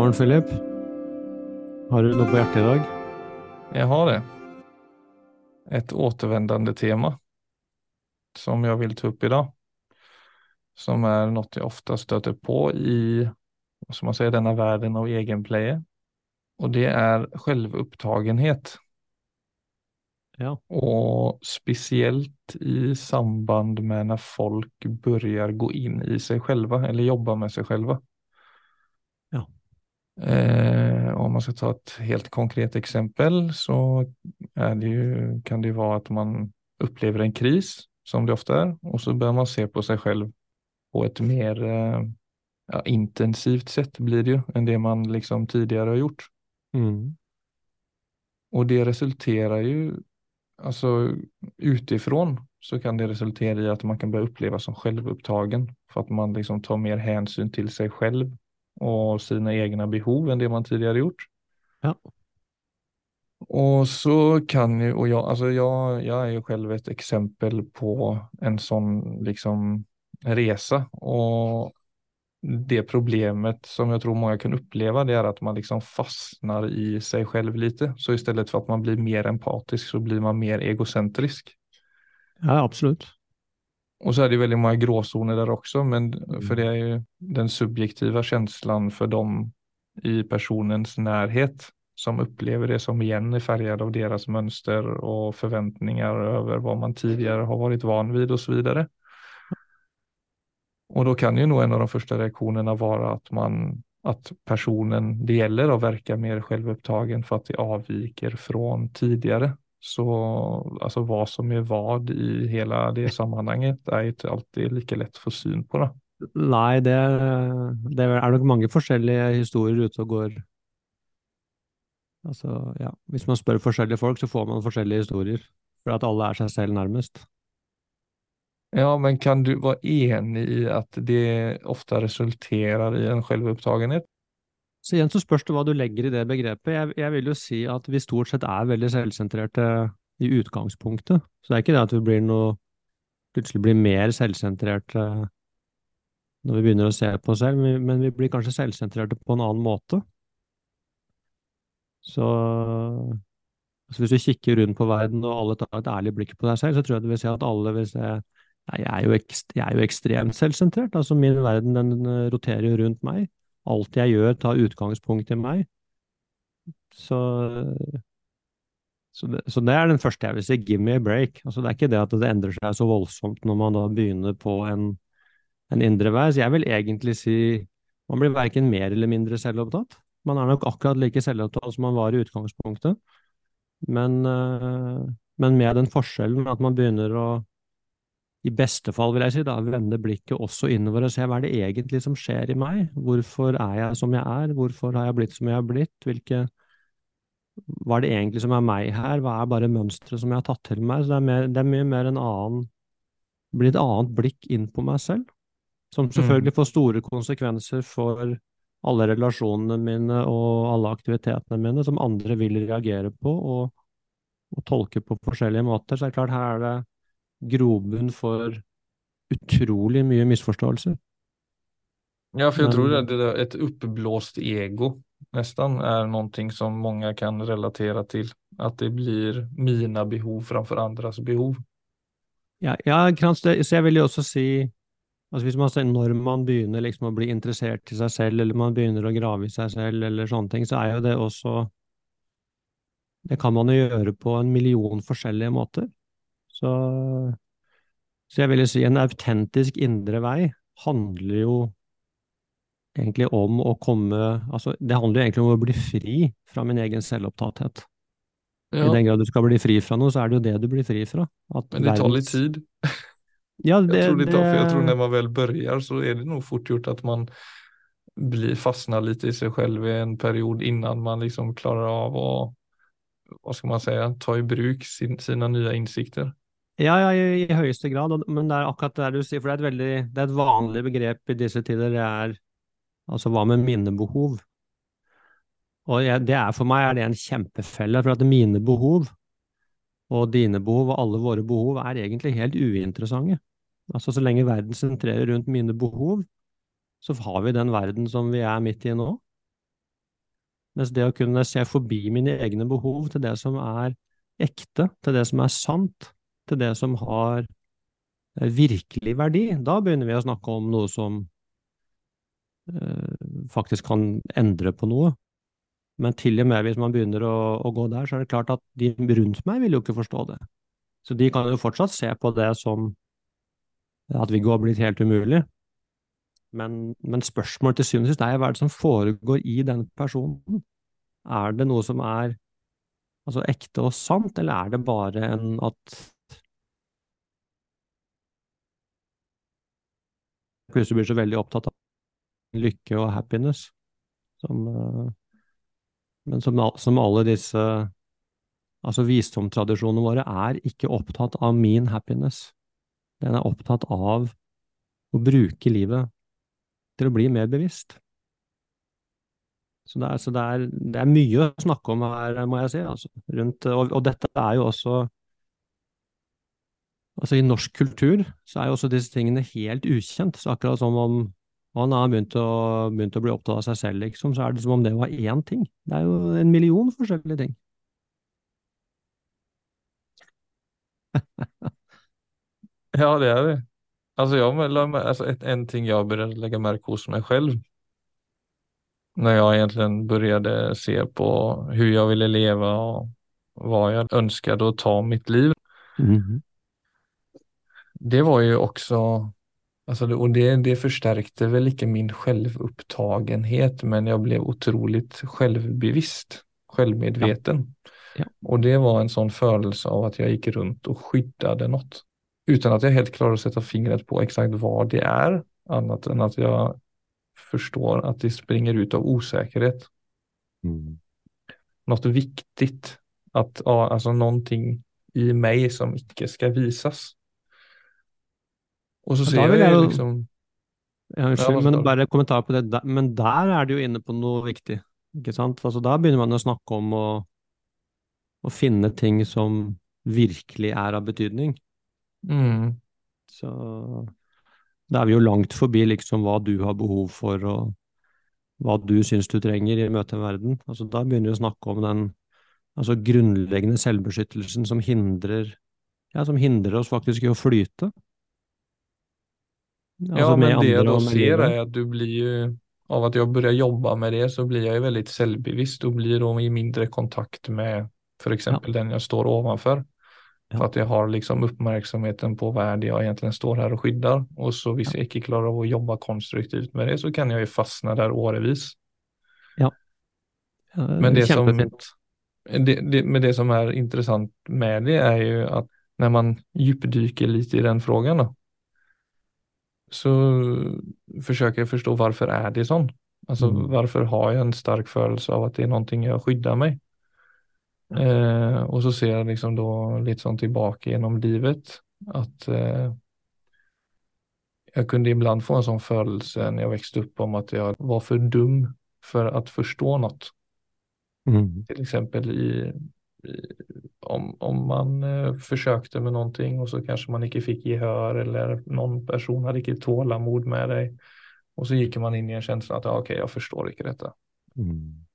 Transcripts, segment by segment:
Morgen, Philip. Har du noe på hjertet i dag? Jeg har det. Et återvendende tema som jeg vil ta opp i dag. Som er noe jeg ofte støter på i som man sier, denne verden av egenpleie. Og det er selvopptagenhet. Ja. Og spesielt i samband med når folk begynner gå inn i seg selv, eller jobbe med seg selv. Eh, om man skal ta et helt konkret eksempel, så det ju, kan det jo være at man opplever en kris, som det ofte er, og så bør man se på seg selv på et mer eh, ja, intensivt sett blir det jo, enn det man liksom tidligere har gjort. Mm. Og det resulterer jo, Alltså utifrån så kan det resultere i at man kan börja uppleva som selvopptagen, for at man liksom tar mer hänsyn til seg selv og sine egne behov enn det man tidligere gjort. Ja. Og så kan jo, og jeg, alltså jag, jag er jo selv et eksempel på en sånn liksom resa. Og det problemet som jeg tror mange kan oppleve, det er at man liksom fastnar i seg selv lite. Så i stedet for at man blir mer empatisk, så blir man mer egocentrisk. Ja, absolutt. Og så er det veldig mange gråzoner der også, men Mm. for det er jo den subjektiva känslan for dem i personens nærhet som upplever det som igjen er färgad av deres mønster og forventninger over hva man tidligere har vært van vid och så vidare. Och då kan ju nog en av de første reaktionerna være at man att personen det gjelder å verka mer självupptagen for at det avviker fra tidligere. Så altså hva som er hva i hele det sammenhenget, er ikke alltid like lett å få syn på. da. Nei, det, det er nok mange forskjellige historier ute og går. Altså, ja, hvis man spør forskjellige folk, så får man forskjellige historier. For at alle er seg selv nærmest. Ja, men kan du være enig i at det ofte resulterer i en selvopptagenhet? Så igjen så spørs det hva du legger i det begrepet. Jeg, jeg vil jo si at vi stort sett er veldig selvsentrerte i utgangspunktet. Så det er ikke det at vi blir noe plutselig blir mer selvsentrerte når vi begynner å se på oss selv, men vi blir kanskje selvsentrerte på en annen måte. Så altså hvis du kikker rundt på verden og alle tar et ærlig blikk på deg selv, så tror jeg du vil se at alle vil se jeg er jo, ekstremt selvsentrert. Altså, min verden den roterer jo rundt meg. Alt jeg gjør, tar utgangspunkt i meg. Så, så, det, så det er den første jeg vil si. Give me a break. Altså, det er ikke det at det endrer seg så voldsomt når man da begynner på en, en indre vei. Så jeg vil egentlig si man blir verken mer eller mindre selvopptatt. Man er nok akkurat like selvopptatt som man var i utgangspunktet, men, eh, men med den forskjellen at man begynner å i beste fall, vil jeg si, da, vende blikket også innover og se hva er det egentlig som skjer i meg? Hvorfor er jeg som jeg er? Hvorfor har jeg blitt som jeg har blitt? Hvilke, hva er det egentlig som er meg her? Hva er bare mønsteret som jeg har tatt til meg? Så det er, mer, det er mye mer en annen blir et annet blikk inn på meg selv, som selvfølgelig får store konsekvenser for alle relasjonene mine og alle aktivitetene mine, som andre vil reagere på og, og tolke på forskjellige måter. Så det er klart, her er det grobunn for utrolig mye misforståelser. Ja, for jeg tror at det er et oppblåst ego nesten er noe som mange kan relatere til. At det blir mine behov framfor andres behov. Ja, ja så jeg vil jo også si altså hvis man ser Når man begynner liksom å bli interessert i seg selv, eller man begynner å grave i seg selv, eller sånne ting, så er jo det også Det kan man jo gjøre på en million forskjellige måter. Så, så jeg vil si en autentisk indre vei handler jo egentlig om å komme Altså, det handler jo egentlig om å bli fri fra min egen selvopptatthet. I den grad du skal bli fri fra noe, så er det jo det du blir fri fra. Men det tar litt tid. Ja, det, Jeg tror, det tar, for jeg tror når man vel begynner, så er det noe fort gjort at man blir, fastna litt i seg selv i en period innan man liksom klarer av å hva skal man si, ta i bruk sin, sine nye innsikter. Ja, ja, i, i høyeste grad, men det er akkurat det du sier, for det er et veldig, det er et vanlig begrep i disse tider, det er altså hva med mine behov? Og jeg, det er for meg er det en kjempefelle, for at mine behov og dine behov og alle våre behov er egentlig helt uinteressante. Altså så lenge verden sentrerer rundt mine behov, så har vi den verden som vi er midt i nå. Mens det å kunne se forbi mine egne behov til det som er ekte, til det som er sant, til det som har eh, virkelig verdi, da begynner vi å snakke om noe som eh, faktisk kan endre på noe. Men til og med hvis man begynner å, å, gå der, så er det klart at de rundt meg vil jo ikke forstå det. Så de kan jo fortsatt se på det som at Viggo har blitt helt umulig. Men, men spørsmålet til syvende og sist er hva er det som foregår i den personen? Er det noe som er altså ekte og sant, eller er det bare en at plutselig blir så veldig opptatt av lykke og happiness, som, eh, men som, som alle disse altså visdomstradisjonene våre er ikke opptatt av min happiness. Den er opptatt av å bruke livet til å bli mer bevisst. Så, det er, så det, er, det er, mye å snakke om her, må jeg si. Altså, rundt, og, og, dette er jo også Altså I norsk kultur så er jo også disse tingene helt ukjent. Så akkurat som om han har begynt å, begynt å bli opptatt av seg selv, liksom, så er det som om det var én ting. Det er jo en million forskjellige ting. ja, det er det. Altså, jag, altså et, en ting jeg började legge merke hos meg selv når jeg egentlig begynte se på hvordan jeg ville leve og hva jeg ønsket å ta mitt liv. Mm. Det var ju också, alltså, och det, det förstärkte väl inte min självupptagenhet, men jag blev otroligt självbevisst, självmedveten. Ja. Ja. Och det var en sån födelse av att jag gick runt och skyddade något. Utan att jag helt klarade att sätta fingret på exakt vad det är, annat än att jag förstår att det springer ut av osäkerhet. Mm. Något viktigt, att, ja, alltså någonting i mig som icke ska visas. Og så sier jeg jo liksom ja, Unnskyld, ja, men bare kommentar på det. Men der er det jo inne på noe viktig, ikke sant? Altså, da begynner man å snakke om å, å finne ting som virkelig er av betydning. Mm. Så da er vi jo langt forbi liksom hva du har behov for, og hva du syns du trenger i møte med verden. Altså, da begynner vi å snakke om den altså, grunnleggende selvbeskyttelsen som hindrer, ja, som hindrer oss faktisk i å flyte. Altså, ja, men det jeg da ser er at du blir jo av at jeg begynner jobbe med det, så blir jeg jo veldig selvbevisst og blir i mindre kontakt med f.eks. Ja. den jeg står overfor. For at jeg har liksom oppmerksomheten på hva det jeg egentlig står her og skyddar. Og så hvis jeg ikke klarer å jobbe konstruktivt med det, så kan jeg jo fastne der årevis. Ja. ja men det som, det, det, men det som er interessant med det, er jo at når man dypdykker litt i den frågan, så forsøker jeg å forstå hvorfor er det sånn. Altså, mm. Hvorfor har jeg en sterk følelse av at det er noe jeg skydder meg? Eh, og så ser jeg liksom da litt sånn tilbake gjennom livet at eh, jeg kunne iblant få en sånn følelse når jeg vokste opp om at jeg var for dum for å forstå noe. Mm. Til eksempel i, i, om, om man eh, forsøkte med noe, og så kanskje man ikke fikk gehør, eller noen person hadde ikke tålamod med deg, og så gikk man inn i en følelse at ja, ok, jeg forstår ikke dette. Mm.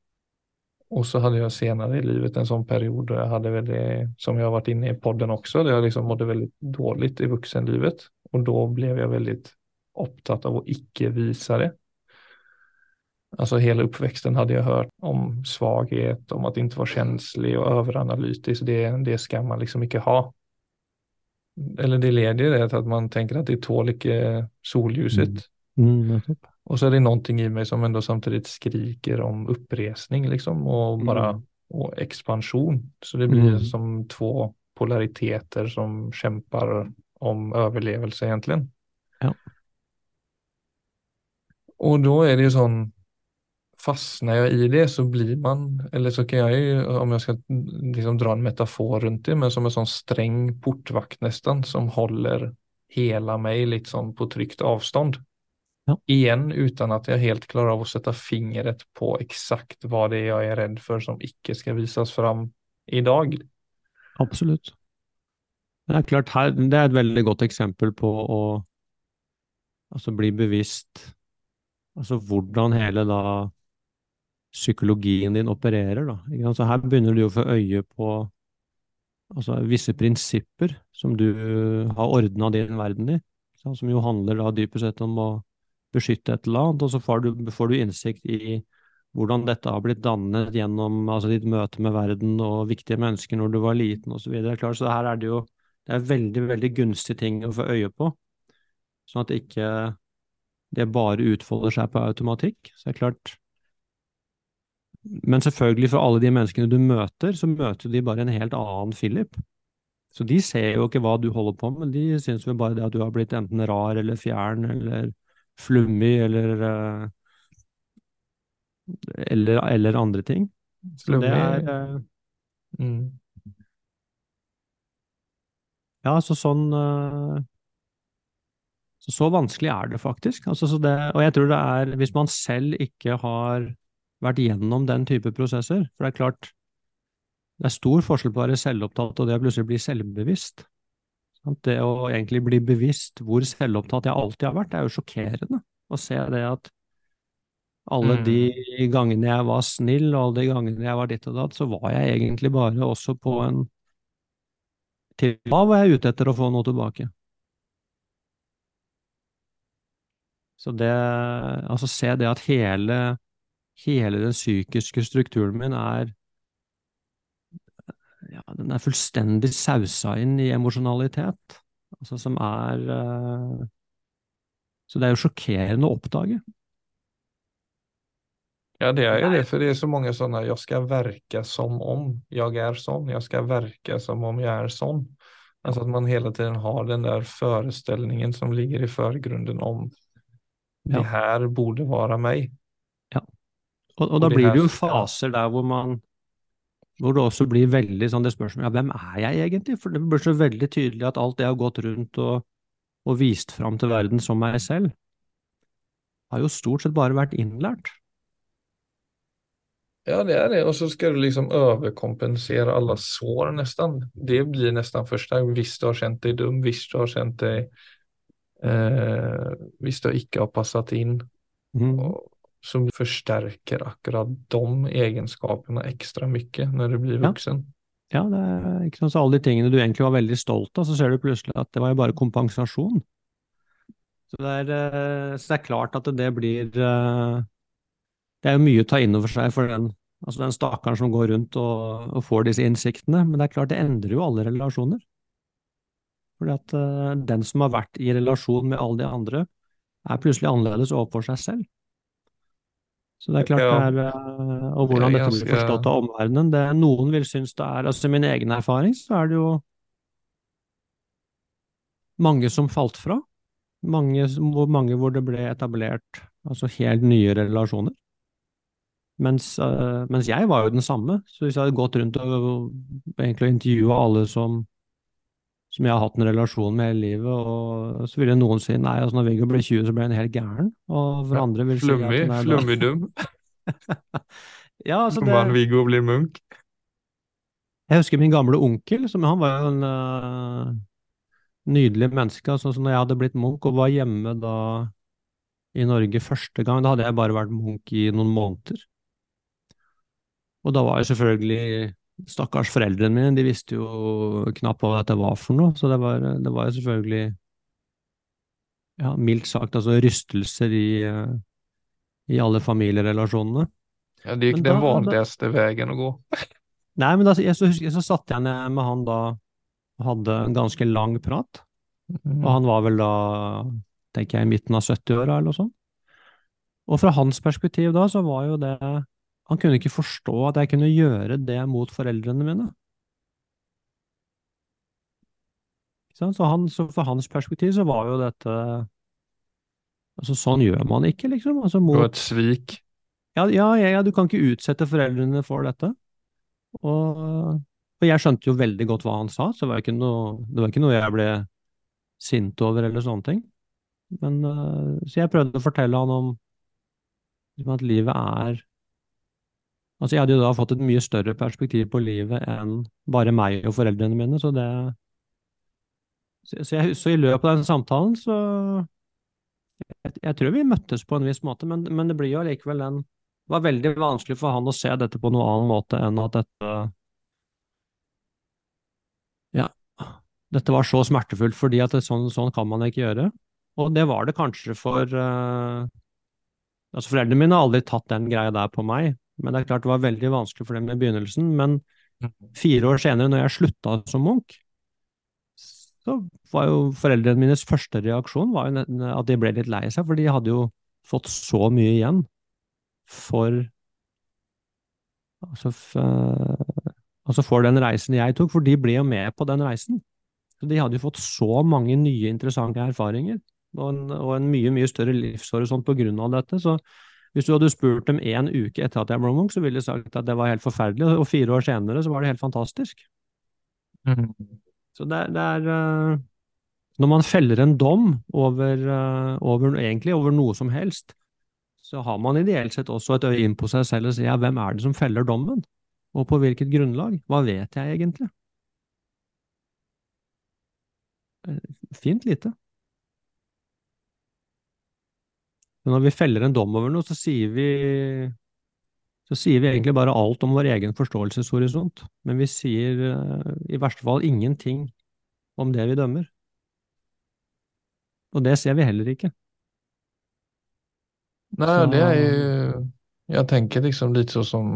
Och så hade jag senare i livet en sån period där jag hade väldigt, som jag har varit inne i podden också, där jag liksom mådde väldigt dåligt i vuxenlivet. Och då blev jag väldigt opptatt av att icke visa det. Alltså hela uppväxten hade jag hört om svaghet, om att inte vara känslig och överanalytisk. Det, det ska man liksom inte ha. Eller det leder det til at man tenker at det tål ikke solljuset. Mm. Mm, och så är det någonting i mig som ändå samtidigt skriker om uppresning liksom och bara mm. och expansion. Så det blir mm. som två polariteter som kämpar om överlevelse egentligen. Ja. Och då är det ju sån, fastnar jag i det så blir man, eller så kan jag ju, om jag ska liksom dra en metafor runt det, men som en sån sträng portvakt nästan som håller hela mig liksom på trygt avstånd. Ja. Igjen uten at jeg helt klarer av å sette fingret på eksakt hva det er jeg er redd for som ikke skal vises fram i dag. Absolutt. Det er klart her, det er et veldig godt eksempel på å altså bli bevisst altså hvordan hele da psykologien din opererer, da. Så her begynner du å få øye på altså, visse prinsipper som du har ordna din verden i, som jo handler da dypest sett om å beskytte et eller annet, og så får du, får du innsikt i hvordan dette har blitt dannet gjennom altså, ditt møte med verden og viktige mennesker når du var liten osv. Så, videre. Så her er det jo det er veldig, veldig gunstige ting å få øye på, sånn at ikke det bare utfolder seg på automatikk. Så det er klart Men selvfølgelig, for alle de menneskene du møter, så møter de bare en helt annen Philip. Så de ser jo ikke hva du holder på med, de syns vel bare det at du har blitt enten rar eller fjern eller flummig eller uh, eller, eller, andre ting. Så det er uh, mm. Ja, så sånn uh, så, så vanskelig er det faktisk. Altså, det, og jeg tror det er, hvis man selv ikke har vært gjennom den type prosesser, for det er klart, det er stor forskjell på å være selvopptatt og det å plutselig bli selvbevisst. Det å egentlig bli bevisst hvor selvopptatt jeg alltid har vært, det er jo sjokkerende å se det at alle de mm. gangene jeg var snill, og alle de gangene jeg var ditt og datt, så var jeg egentlig bare også på en Til hva var jeg ute etter å få noe tilbake? Så det Altså, se det at hele, hele den psykiske strukturen min er ja, den er fullstendig sausa inn i emosjonalitet, altså som er uh, Så det er jo sjokkerende å oppdage. Ja, det er jo det, for det er så mange sånne 'jeg skal verke som om jeg er sånn', 'jeg skal verke som om jeg er sånn'. Altså at man hele tiden har den der forestillingen som ligger i forgrunnen om det her borde være meg. Og, og da blir det jo faser der hvor man hvor det også blir veldig sånn det spørsmålet ja, hvem er jeg egentlig? For det blir så veldig tydelig at alt det har gått rundt og, og vist fram til verden som meg selv, har jo stort sett bare vært innlært. Ja, det er det. Og så skal du liksom overkompensere alle sår, nesten. Det blir nesten forsterket hvis du har kjent deg dum, hvis du har kjent deg eh, Hvis du ikke har passet inn. Mm. Og, som forsterker akkurat de egenskapene ekstra mye når du blir voksen. Ja. ja, det er ikke sånn så alle de tingene du egentlig var veldig stolt av, så ser du plutselig at det var jo bare kompensasjon. Så det er, eh, så det er klart at det blir eh, Det er jo mye å ta inn over seg for den, altså den stakkaren som går rundt og, og, får disse innsiktene, men det er klart det endrer jo alle relasjoner. Fordi at uh, den som har vært i relasjon med alle de andre, er plutselig annerledes overfor seg selv. Så det er klart ja. det er eh, Og hvordan dette blir forstått av omverdenen. Det noen vil synes det er Altså i min egen erfaring så er det jo mange som falt fra. Mange, mange hvor det ble etablert altså helt nye relasjoner. Mens, uh, mens, jeg var jo den samme. Så hvis jeg hadde gått rundt og egentlig intervjua alle som, som jeg har hatt en relasjon med hele livet, og så ville noen si nei, altså når Viggo ble 20, så ble han helt gæren. Og for andre vil si at... flummig dum. ja, altså det Viggo blir Munch. Jeg husker min gamle onkel, som han var jo en uh, nydelig menneske. Altså, så når jeg hadde blitt Munch og var hjemme da i Norge første gang, da hadde jeg bare vært Munch i noen måneder. Og da var jeg selvfølgelig Stakkars foreldrene mine, de visste jo knapt hva dette var for noe, så det var, det var jo selvfølgelig ja, mildt sagt altså rystelser i, i alle familierelasjonene. Ja, det gikk den vanligste veien å gå. Nei, men da, jeg, så, jeg, så satt jeg ned med han da og hadde en ganske lang prat, mm. og han var vel da, tenker jeg, i midten av 70-åra eller noe sånt. Og fra hans perspektiv da, så var jo det han kunne ikke forstå at jeg kunne gjøre det mot foreldrene mine. Så, han, så for hans perspektiv så var jo dette Altså, sånn gjør man ikke, liksom. Altså, mot, det var et svik? Ja, ja, ja, du kan ikke utsette foreldrene for dette. Og, og, jeg skjønte jo veldig godt hva han sa, så det var ikke noe, det var ikke noe jeg ble sint over eller sånne ting. Men, uh, så jeg prøvde å fortelle han om liksom, at livet er Altså, jeg hadde jo da fått et mye større perspektiv på livet enn bare meg og foreldrene mine, så det Så, jeg, så i løpet av den samtalen så jeg, jeg, tror vi møttes på en viss måte, men, men det blir jo allikevel den Det var veldig vanskelig for han å se dette på noen annen måte enn at dette Ja, dette var så smertefullt fordi at det, sånn, sånn kan man ikke gjøre. Og det var det kanskje for uh, Altså, foreldrene mine har aldri tatt den greia der på meg, men det er klart det var veldig vanskelig for dem i begynnelsen. Men fire år senere, når jeg slutta som munk, så var jo foreldrene mines første reaksjon var at de ble litt lei seg, for de hadde jo fått så mye igjen for altså, altså for den reisen jeg tok, for de ble jo med på den reisen. Så de hadde jo fått så mange nye interessante erfaringer, og en, og en mye, mye større livshorisont på grunn av dette. Så hvis du hadde spurt dem en uke etter at jeg ble ung, så ville de sagt at det var helt forferdelig, og fire år senere så var det helt fantastisk. Mm. Så det, det er uh, Når man feller en dom over, uh, over, egentlig over noe som helst, så har man ideelt sett også et øye inn på seg selv og sier ja, hvem er det som feller dommen, og på hvilket grunnlag? Hva vet jeg egentlig? Eh, fint lite. Men når vi feller en dom over noe, så sier vi så sier vi egentlig bare alt om vår egen forståelseshorisont, men vi sier uh, i verste fall ingenting om det vi dømmer. Og det ser vi heller ikke. Nei, så... det er jo Jeg tenker liksom litt sånn som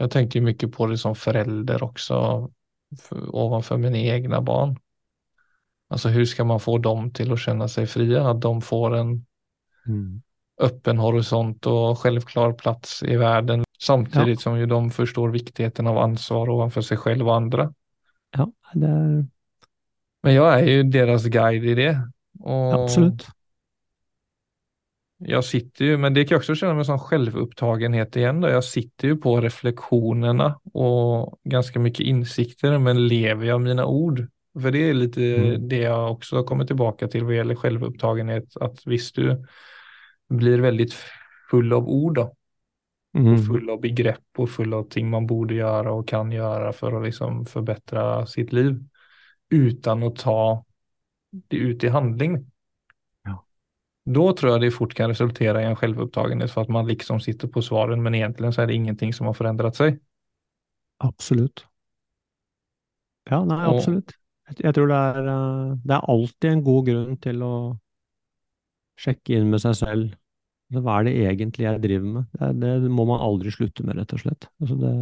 Jeg tenker mye på det som forelder også, overfor mine egne barn. Altså, hvordan skal man få dem til å kjenne seg frie? At de får en mm. öppen horisont og självklar plats i verden, samtidig ja. som ju de forstår viktigheten av ansvar ovanför seg selv og andre. Ja, det er... Men jeg er jo deres guide i det. Och Absolut. Jeg sitter jo, men det kan jeg også känna mig som självupptagenhet igen. Då. Jeg sitter jo på refleksjonene og ganske mye insikter, men lever jeg mine ord? For det er litt mm. det jeg også har kommet tilbake til hva gjelder selvopptagenhet. At visst du blir veldig full av ord, da, mm. full av begrep og full av ting man borde gjøre og kan gjøre for å liksom forbedre sitt liv, uten å ta det ut i handling. Ja. Tror jeg det fort kan resultere i en selvopptagenhet for at man liksom sitter på svaren, men egentlig så er det ingenting som har forandret seg. Absolutt. Ja, nei, absolutt. Jeg, jeg tror det er, eh, det er alltid en god grunn til å sjekke inn med seg selv. Altså, hva er det egentlig jeg driver med? Det, det må man aldri slutte med, rett og slett. Altså det,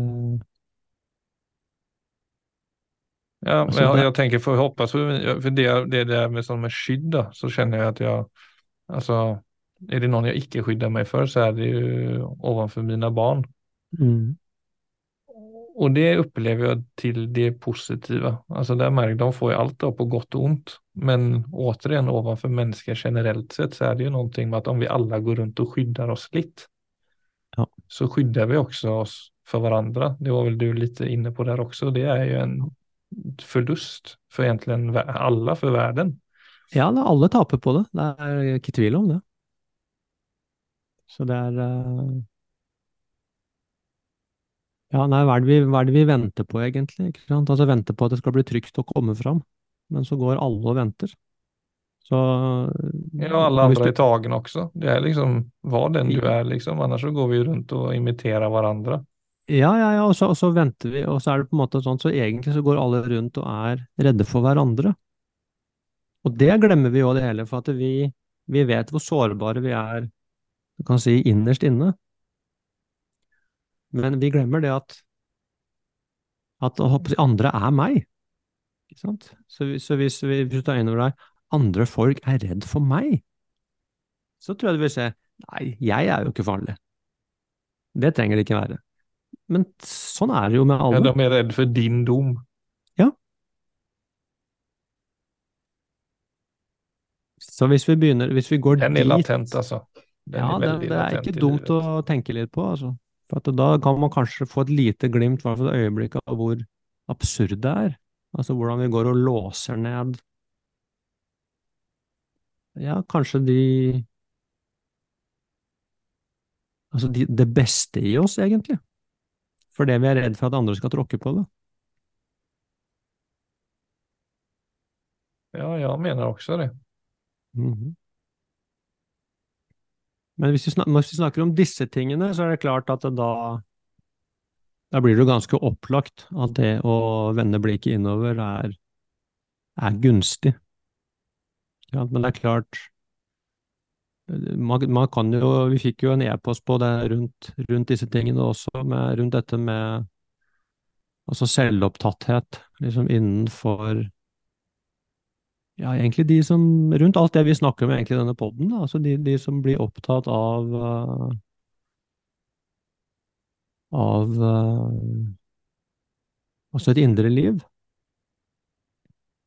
ja, altså jeg, jeg, tenker for å håpe, for det, det der med, sånn med skydd, da, så kjenner jeg at jeg Altså, er det noen jeg ikke skydder meg for, så er det jo overfor mine barn. Mm. Og det opplever jeg til det positive. Altså der merker de får jo alt da på godt og ondt. Men återigen overfor mennesker generelt sett så er det jo noe med at om vi alle går rundt og skydder oss litt, ja. så skydder vi også oss for hverandre. Det var vel du litt inne på der også. Det er jo en forlust for egentlig alle, for verden. Ja, alle taper på det. Det er ikke tvil om det. Så det er uh ja, nei, hva er, vi, hva er, det vi, venter på, egentlig? Ikke sant? Altså Venter på at det skal bli trygt å komme fram. Men så går alle og venter. Så Ja, alle andre i tagen også. Det er liksom Var den du er, liksom. Annars så går vi rundt og imiterer hverandre. Ja, ja, ja, og så, og så, venter vi, og så er det på en måte sånn, så egentlig så går alle rundt og er redde for hverandre. Og det glemmer vi jo det hele, for at vi, vi vet hvor sårbare vi er, du kan si, innerst inne. Men vi glemmer det at, at andre er meg. Ikke sant? Så, så hvis, vi, hvis du tar inn over deg andre folk er redd for meg, så tror jeg du vil se nei, jeg er jo ikke farlig. Det trenger det ikke være. Men sånn er det jo med alle. Ja, de er redd for din dom. Ja. Så hvis vi begynner, hvis vi går dit Den er latent, altså. Den ja, er det, det er ikke dumt å tenke litt på, altså. For da kan man kanskje få et lite glimt, i hvert fall et øyeblikk, av hvor absurd det er. Altså hvordan vi går og låser ned Ja, kanskje de Altså de, det beste i oss, egentlig. Fordi vi er redd for at andre skal tråkke på det. Ja, jeg mener også det. Mm -hmm. Men hvis vi, snakker, hvis vi snakker om disse tingene, så er det klart at det da da blir det jo ganske opplagt at det å vende blikket innover er, er gunstig. Ja, men det er klart man, man, kan jo Vi fikk jo en e-post på det rundt, rundt, disse tingene også, med, rundt dette med altså selvopptatthet liksom innenfor ja, egentlig de som Rundt alt det vi snakker om egentlig i denne poden, altså de, de, som blir opptatt av uh, av uh, også et indre liv.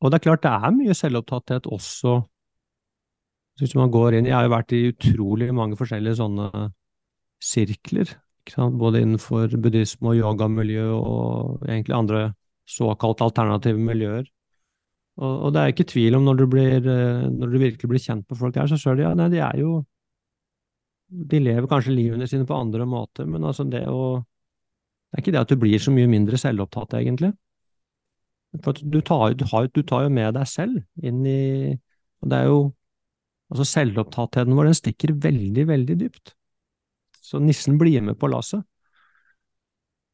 Og det er klart det er mye selvopptatthet også hvis man går inn Jeg har jo vært i utrolig mange forskjellige sånne sirkler, både innenfor buddhisme og yogamiljø og egentlig andre såkalt alternative miljøer. Og, og, det er ikke tvil om når du, blir, eh, når du virkelig blir kjent med folk her, så ser ja, nei, de er jo De lever kanskje livene sine på andre måter, men altså det å Det er ikke det at du blir så mye mindre selvopptatt, egentlig. For du tar, du, har, du tar jo med deg selv inn i Og det er jo Altså selvopptattheten vår, den stikker veldig, veldig dypt. Så nissen blir med på lasset.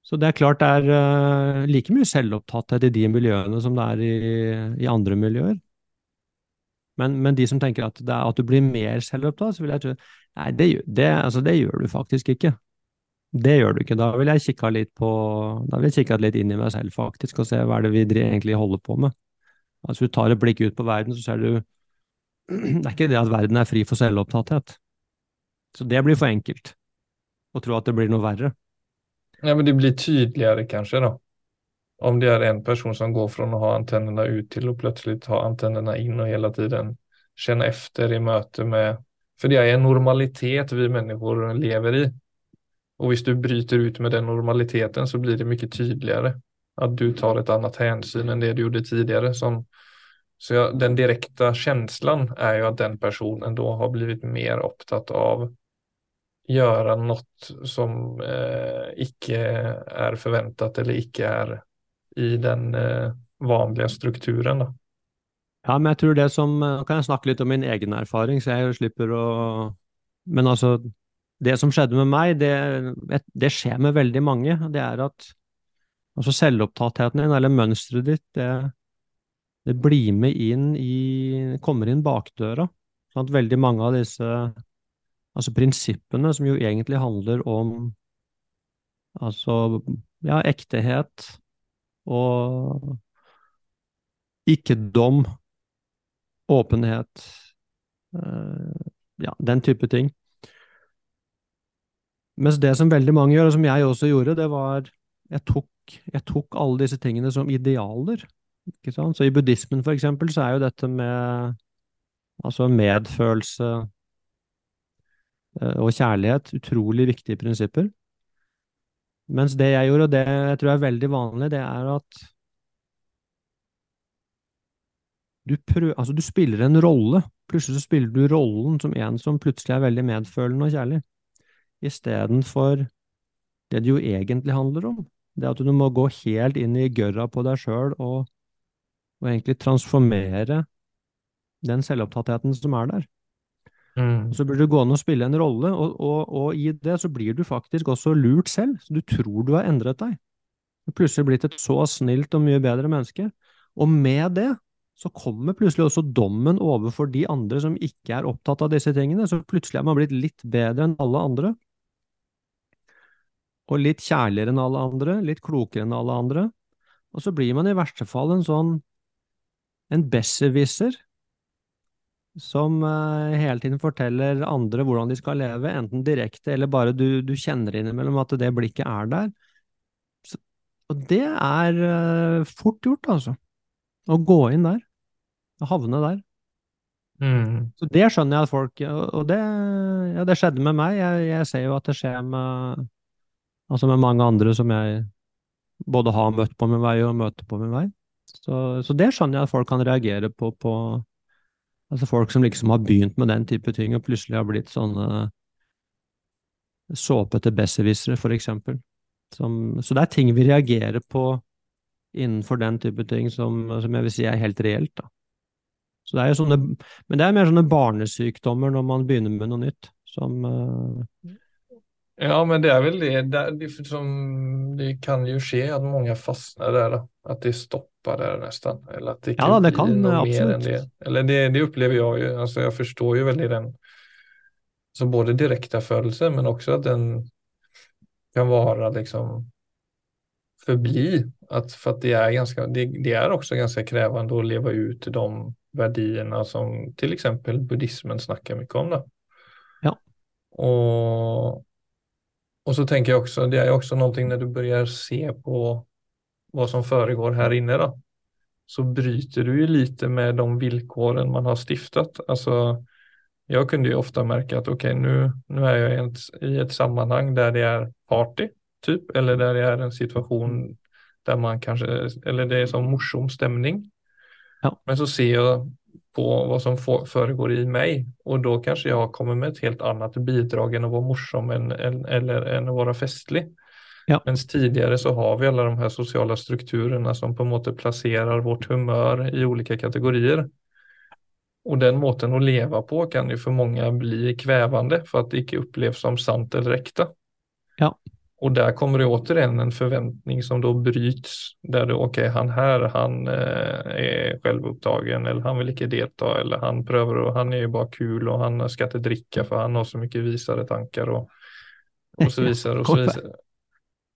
Så det er klart det er uh, like mye selvopptatthet i de miljøene som det er i, i andre miljøer. Men, men, de som tenker at, er, at, du blir mer selvopptatt, så vil jeg tro Nei, det, det, altså, det, gjør du faktisk ikke. Det gjør du ikke. Da vil jeg kikka litt på Da vil jeg kikka litt inn i meg selv, faktisk, og se hva er det vi egentlig holder på med. Altså, du tar et blikk ut på verden, så ser du Det er ikke det at verden er fri for selvopptatthet. Så det blir for enkelt. Å tro at det blir noe verre. Ja, men det blir tydeligere kanskje da. Om det er en person som går fra å ha antennene ut til å plutselig ha antennene inn og hele tiden kjenne efter i møte med For det er en normalitet vi mennesker lever i. Og hvis du bryter ut med den normaliteten så blir det mye tydeligere at du tar et annet hensyn enn det du gjorde tidligere. Som så ja, den direkta følelsen er jo at den personen da har blivit mer opptatt av gjøre noe som eh, ikke er forventet eller ikke er i den eh, vanlige strukturen. Da. Ja, men jeg tror det som Nå kan jeg snakke litt om min egen erfaring, så jeg slipper å Men altså, det som skjedde med meg, det, det skjer med veldig mange. Det er at altså selvopptattheten din, eller mønsteret ditt, det det blir med inn i Kommer inn bakdøra. Sånn at veldig mange av disse altså prinsippene, som jo egentlig handler om altså ja, ektehet og ikke-dom, åpenhet, øh, ja, den type ting. Mens det som veldig mange gjør, og som jeg også gjorde, det var jeg tok, jeg tok alle disse tingene som idealer. Ikke sant? Så i buddhismen, for eksempel, så er jo dette med altså medfølelse eh, og kjærlighet utrolig viktige prinsipper. Mens det jeg gjorde, og det jeg tror er veldig vanlig, det er at du, prøver, altså du spiller en rolle. Plutselig så spiller du rollen som en som plutselig er veldig medfølende og kjærlig, istedenfor det det jo egentlig handler om. Det at du må gå helt inn i gørra på deg sjøl og og egentlig transformere den selvopptattheten som er der. Mm. Så blir du gående og spille en rolle, og, og, og, i det så blir du faktisk også lurt selv. Så du tror du har endret deg. Du er plutselig blitt et så snilt og mye bedre menneske. Og med det så kommer plutselig også dommen overfor de andre som ikke er opptatt av disse tingene. Så plutselig er man blitt litt bedre enn alle andre. Og litt kjærligere enn alle andre, litt klokere enn alle andre. Og så blir man i verste fall en sånn en besserwisser som uh, hele tiden forteller andre hvordan de skal leve, enten direkte eller bare du, du kjenner innimellom at det blikket er der. Så, og det er uh, fort gjort, altså. Å gå inn der. Havne der. Mm. Så det skjønner jeg at folk Og det, ja, det skjedde med meg. Jeg, jeg, ser jo at det skjer med, altså med mange andre som jeg både har møtt på min vei og møter på min vei. Så, så, det skjønner jeg at folk kan reagere på, på Altså folk som liksom har begynt med den type ting, og plutselig har blitt sånne såpete besserwissere, for eksempel. Som, så det er ting vi reagerer på innenfor den type ting som, som jeg vil si er helt reelt, da. Så det er jo sånne, men det er mer sånne barnesykdommer når man begynner med noe nytt, som uh... Ja, men det er vel det. Det, det, som, det kan jo skje at mange fastner der, då. Att det stoppar der nesten. Eller at det Ja, da, det blir kan, noe absolutt. mer enn det. Eller det, det opplever jeg jo. Altså, jeg forstår jo veldig den. Så både direkta følelse. men også at den kan være liksom forbli. At, for at det er ganske, det, det er også ganske krevende å leve ut de verdiene som f.eks. exempel buddhismen snakker mye om. Da. Ja. Og, og så tenker jeg også, det er jo også noe når du begynner å se på vad som föregår här inne då. Så bryter du ju lite med de villkoren man har stiftat. Alltså, jag kunde ju ofta märka att okej, nu, nu är jag i ett, i ett sammanhang där det är party, typ, eller där det är en situation där man kanske, eller det är som morsom stämning. Ja. Men så ser jag på vad som för, föregår i mig och då kanske jag kommer med ett helt annat bidrag än att vara morsom än, än, eller än att vara festlig. Ja. Mens tidligere så har vi alla de her sociala strukturerna som på en måte placerar vårt humør i olika kategorier. Og den måten å leve på kan jo for mange bli kvevende, for at det ikke oppleves som sant eller ekte. Ja. Og der kommer det återigen en forventning som da bryts. der det, ok, han her han eh, är självupptagen eller han vil ikke delta eller han prøver, og han er jo bare kul og han skal ikke dricka for han har så mye visere tanker, og, og så viser og så vidare.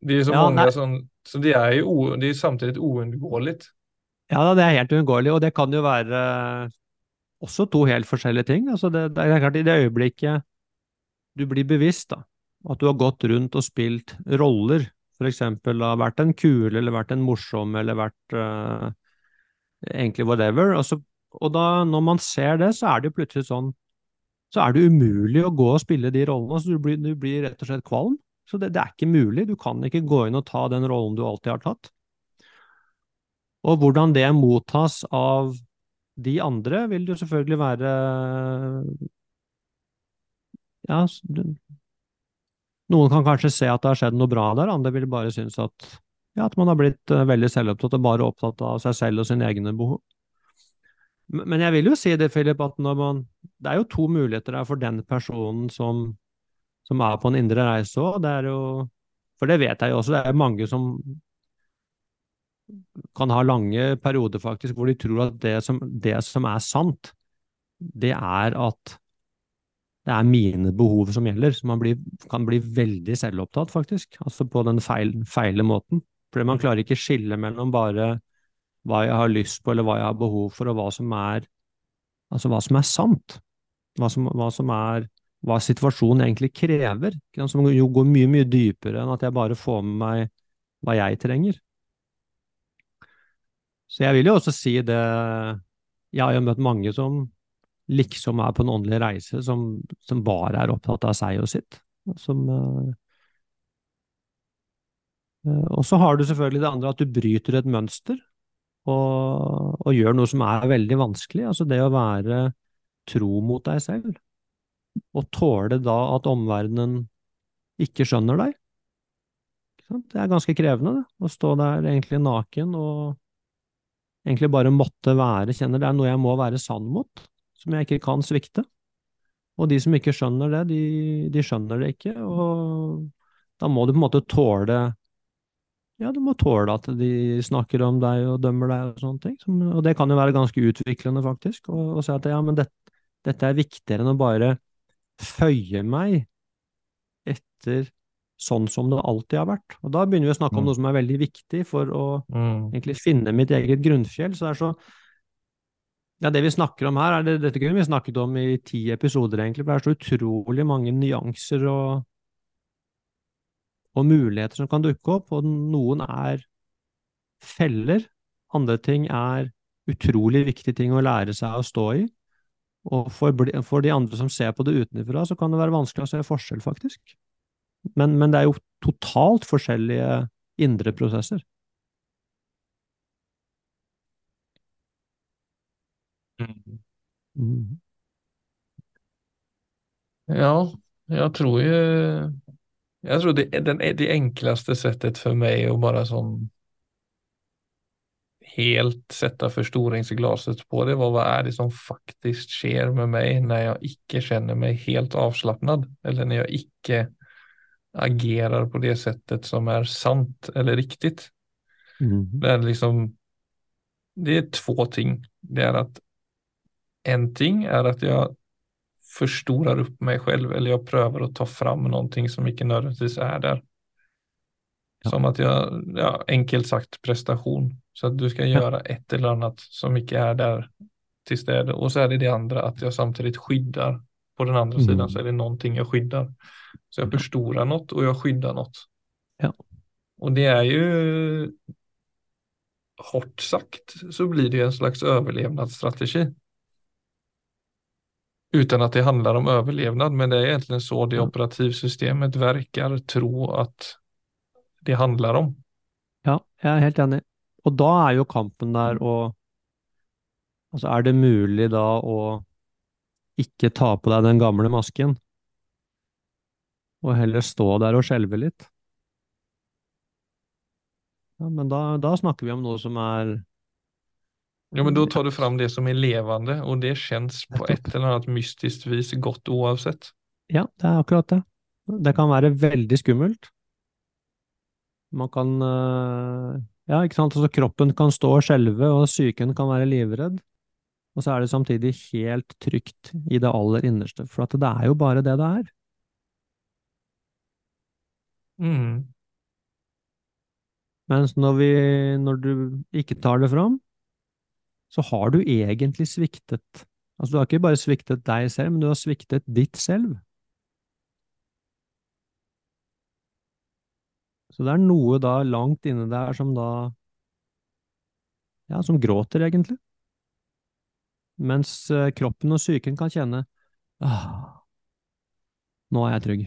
Det är så Ja, många som, så det är ju o, det är samtidigt oundgåeligt. Ja, det er helt uunngåelig, og det kan jo være også to helt forskjellige ting. Altså det, det er klart, i det øyeblikket du blir bevisst da, at du har gått rundt og spilt roller, eksempel har vært en kul, eller vært en morsom, eller vært uh, egentlig whatever, og, så, og da, når man ser det, så er det plutselig sånn, så er det umulig å gå og spille de rollene, så du blir, du blir rett og slett kvalm. Så det, det er ikke mulig, du kan ikke gå inn og ta den rollen du alltid har tatt. Og hvordan det mottas av de andre, vil jo selvfølgelig være Ja, noen kan kanskje se at det har skjedd noe bra der, andre vil bare synes at, ja, at man har blitt eh, veldig selvopptatt og bare opptatt av seg selv og sine egne behov. Men jeg vil jo si det, Philip, at man Det er jo to muligheter der for den personen som, som er på en indre reise òg. Det er jo For det vet jeg jo også, det er mange som kan ha lange perioder faktisk hvor de tror at det som, det som er sant, det er at det er mine behov som gjelder. Så man blir, kan bli veldig selvopptatt, faktisk. Altså på den feil, feile måten. Fordi man klarer ikke skille mellom bare hva jeg har lyst på, eller hva jeg har behov for, og hva som er, altså hva som er sant. Hva som, hva som er hva situasjonen egentlig krever. Som jo går mye, mye dypere enn at jeg bare får med meg hva jeg trenger. Så jeg vil jo også si det Jeg har jo møtt mange som liksom er på en åndelig reise, som, som bare er opptatt av seg og sitt. Som, eh, eh, og så har du selvfølgelig det andre, at du bryter et mønster og, og gjør noe som er veldig vanskelig. Altså det å være tro mot deg selv, og tåle da at omverdenen ikke skjønner deg. Det er ganske krevende, det, å stå der egentlig naken og egentlig bare måtte være, kjenner det er noe jeg må være sann mot, som jeg ikke kan svikte. Og de som ikke skjønner det, de, de skjønner det ikke, og da må du på en måte tåle ja, du må tåle at de snakker om deg og dømmer deg og sånne ting. Og det kan jo være ganske utviklende, faktisk, å si at ja, men det, dette er viktigere enn å bare føye meg etter sånn som det alltid har vært. Og da begynner vi å snakke om Mm. noe som er veldig viktig for å Mm. egentlig finne mitt eget grunnfjell. Så det er så Ja, det vi snakker om her, er det, dette kunne vi snakket om i ti episoder, egentlig, for det er så utrolig mange nyanser og, og muligheter som kan dukke opp, og noen er feller, andre ting er utrolig viktige ting å lære seg å stå i. Og for, for de andre som ser på det utenfra, så kan det være vanskelig å se forskjell, faktisk. Men, men det er jo totalt forskjellige indre prosesser. Mm. Mm. Ja, jeg tror jo Jeg tror det är den, det enkleste settet for meg å bare som helt sette förstoringsglaset på det hva er det som faktisk skjer med meg når jeg ikke kjenner meg helt avslappnad eller når jeg ikke agerer på det settet som er sant eller riktig. Mm. Det er liksom Det er to ting. Det er at en ting er at jeg forstorer opp meg selv, eller jeg prøver å ta fram noe som ikke nødvendigvis er der. Ja. Som at jeg, ja, enkelt sagt prestation. Så at du skal Ja. gjøre et eller annet som ikke er der til stede. Og så er det det andre at jeg samtidig skyddar. På den andre Mm. siden så er det noe jeg skyddar. Så jeg Ja. forstorer noe, og jeg skyddar noe. Ja. Og det er jo Hårt sagt så blir det en slags overlevnadsstrategi. Uten at det handler om overlevnad, men det er egentlig så det operativsystemet verkar tro at det handler om. Ja, jeg er helt enig. Og da er jo kampen der å Altså, er det mulig da å ikke ta på deg den gamle masken, og heller stå der og skjelve litt? Ja, men da, da snakker vi om noe som er Ja, men da tar du fram det som er levende, og det kjennes på et eller annet mystisk vis godt uansett. Ja, det er akkurat det. Det kan være veldig skummelt. Man kan øh, Ja, ikke sant. Altså, kroppen kan stå og skjelve, og psyken kan være livredd. Og så er det samtidig helt trygt i det aller innerste, for at det er jo bare det det er. Mm. Mens når vi, når du ikke tar det fram, så har du egentlig sviktet. Altså, du har ikke bare sviktet deg selv, men du har sviktet ditt selv. Så det er noe da langt inne der som da Ja, som gråter, egentlig. Mens eh, kroppen og psyken kan kjenne ah, Nå er jeg trygg.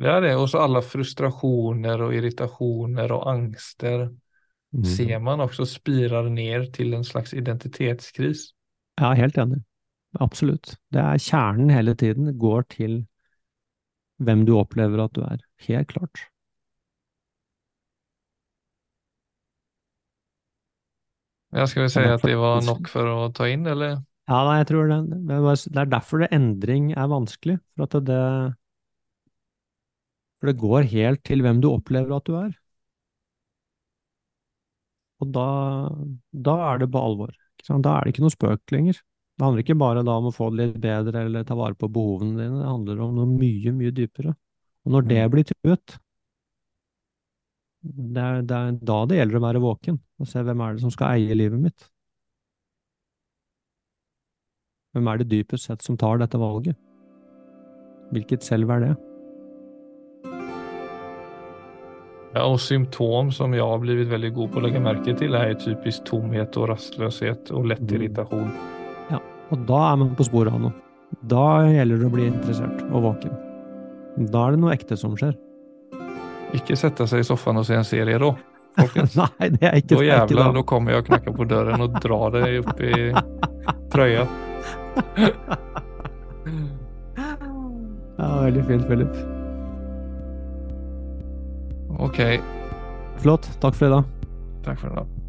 Det er det. Og alle frustrasjoner og irritasjoner og angster Mm. ser man også spirer ned til en slags identitetskris. Ja, helt enig. Absolutt. Det er kjernen hele tiden. Det går til hvem du opplever at du er. Helt klart. Ja, skal vi si at det var nok for å ta inn, eller? Ja, nei, jeg tror det. Det er er derfor det endring er vanskelig. For at det For det går helt til hvem du opplever at du er. Og da, da er det på alvor. Da er det ikke noe spøk lenger. Det handler ikke bare da om å få det litt bedre eller ta vare på behovene dine. Det handler om noe mye, mye dypere. Og når det blir truet, det er, det er da det gjelder å være våken og se hvem er det som skal eie livet mitt. Hvem er det dypest sett som tar dette valget? Hvilket selv er det? Ja, og symptom som jeg har blitt veldig god på å legge merke til, er typisk tomhet og rastløshet og lett Mm. irritasjon. Og da er man på sporet av noe. Da gjelder det å bli interessert og våken. Da er det noe ekte som skjer. Ikke sette seg i sofaen og se en serie da, folkens. Nei, det er ikke, Da da. da kommer jeg og knakker på døren og drar deg opp i trøya. Ja, veldig fint, Philip. Ok, Flott. Takk for i dag. takk for i dag.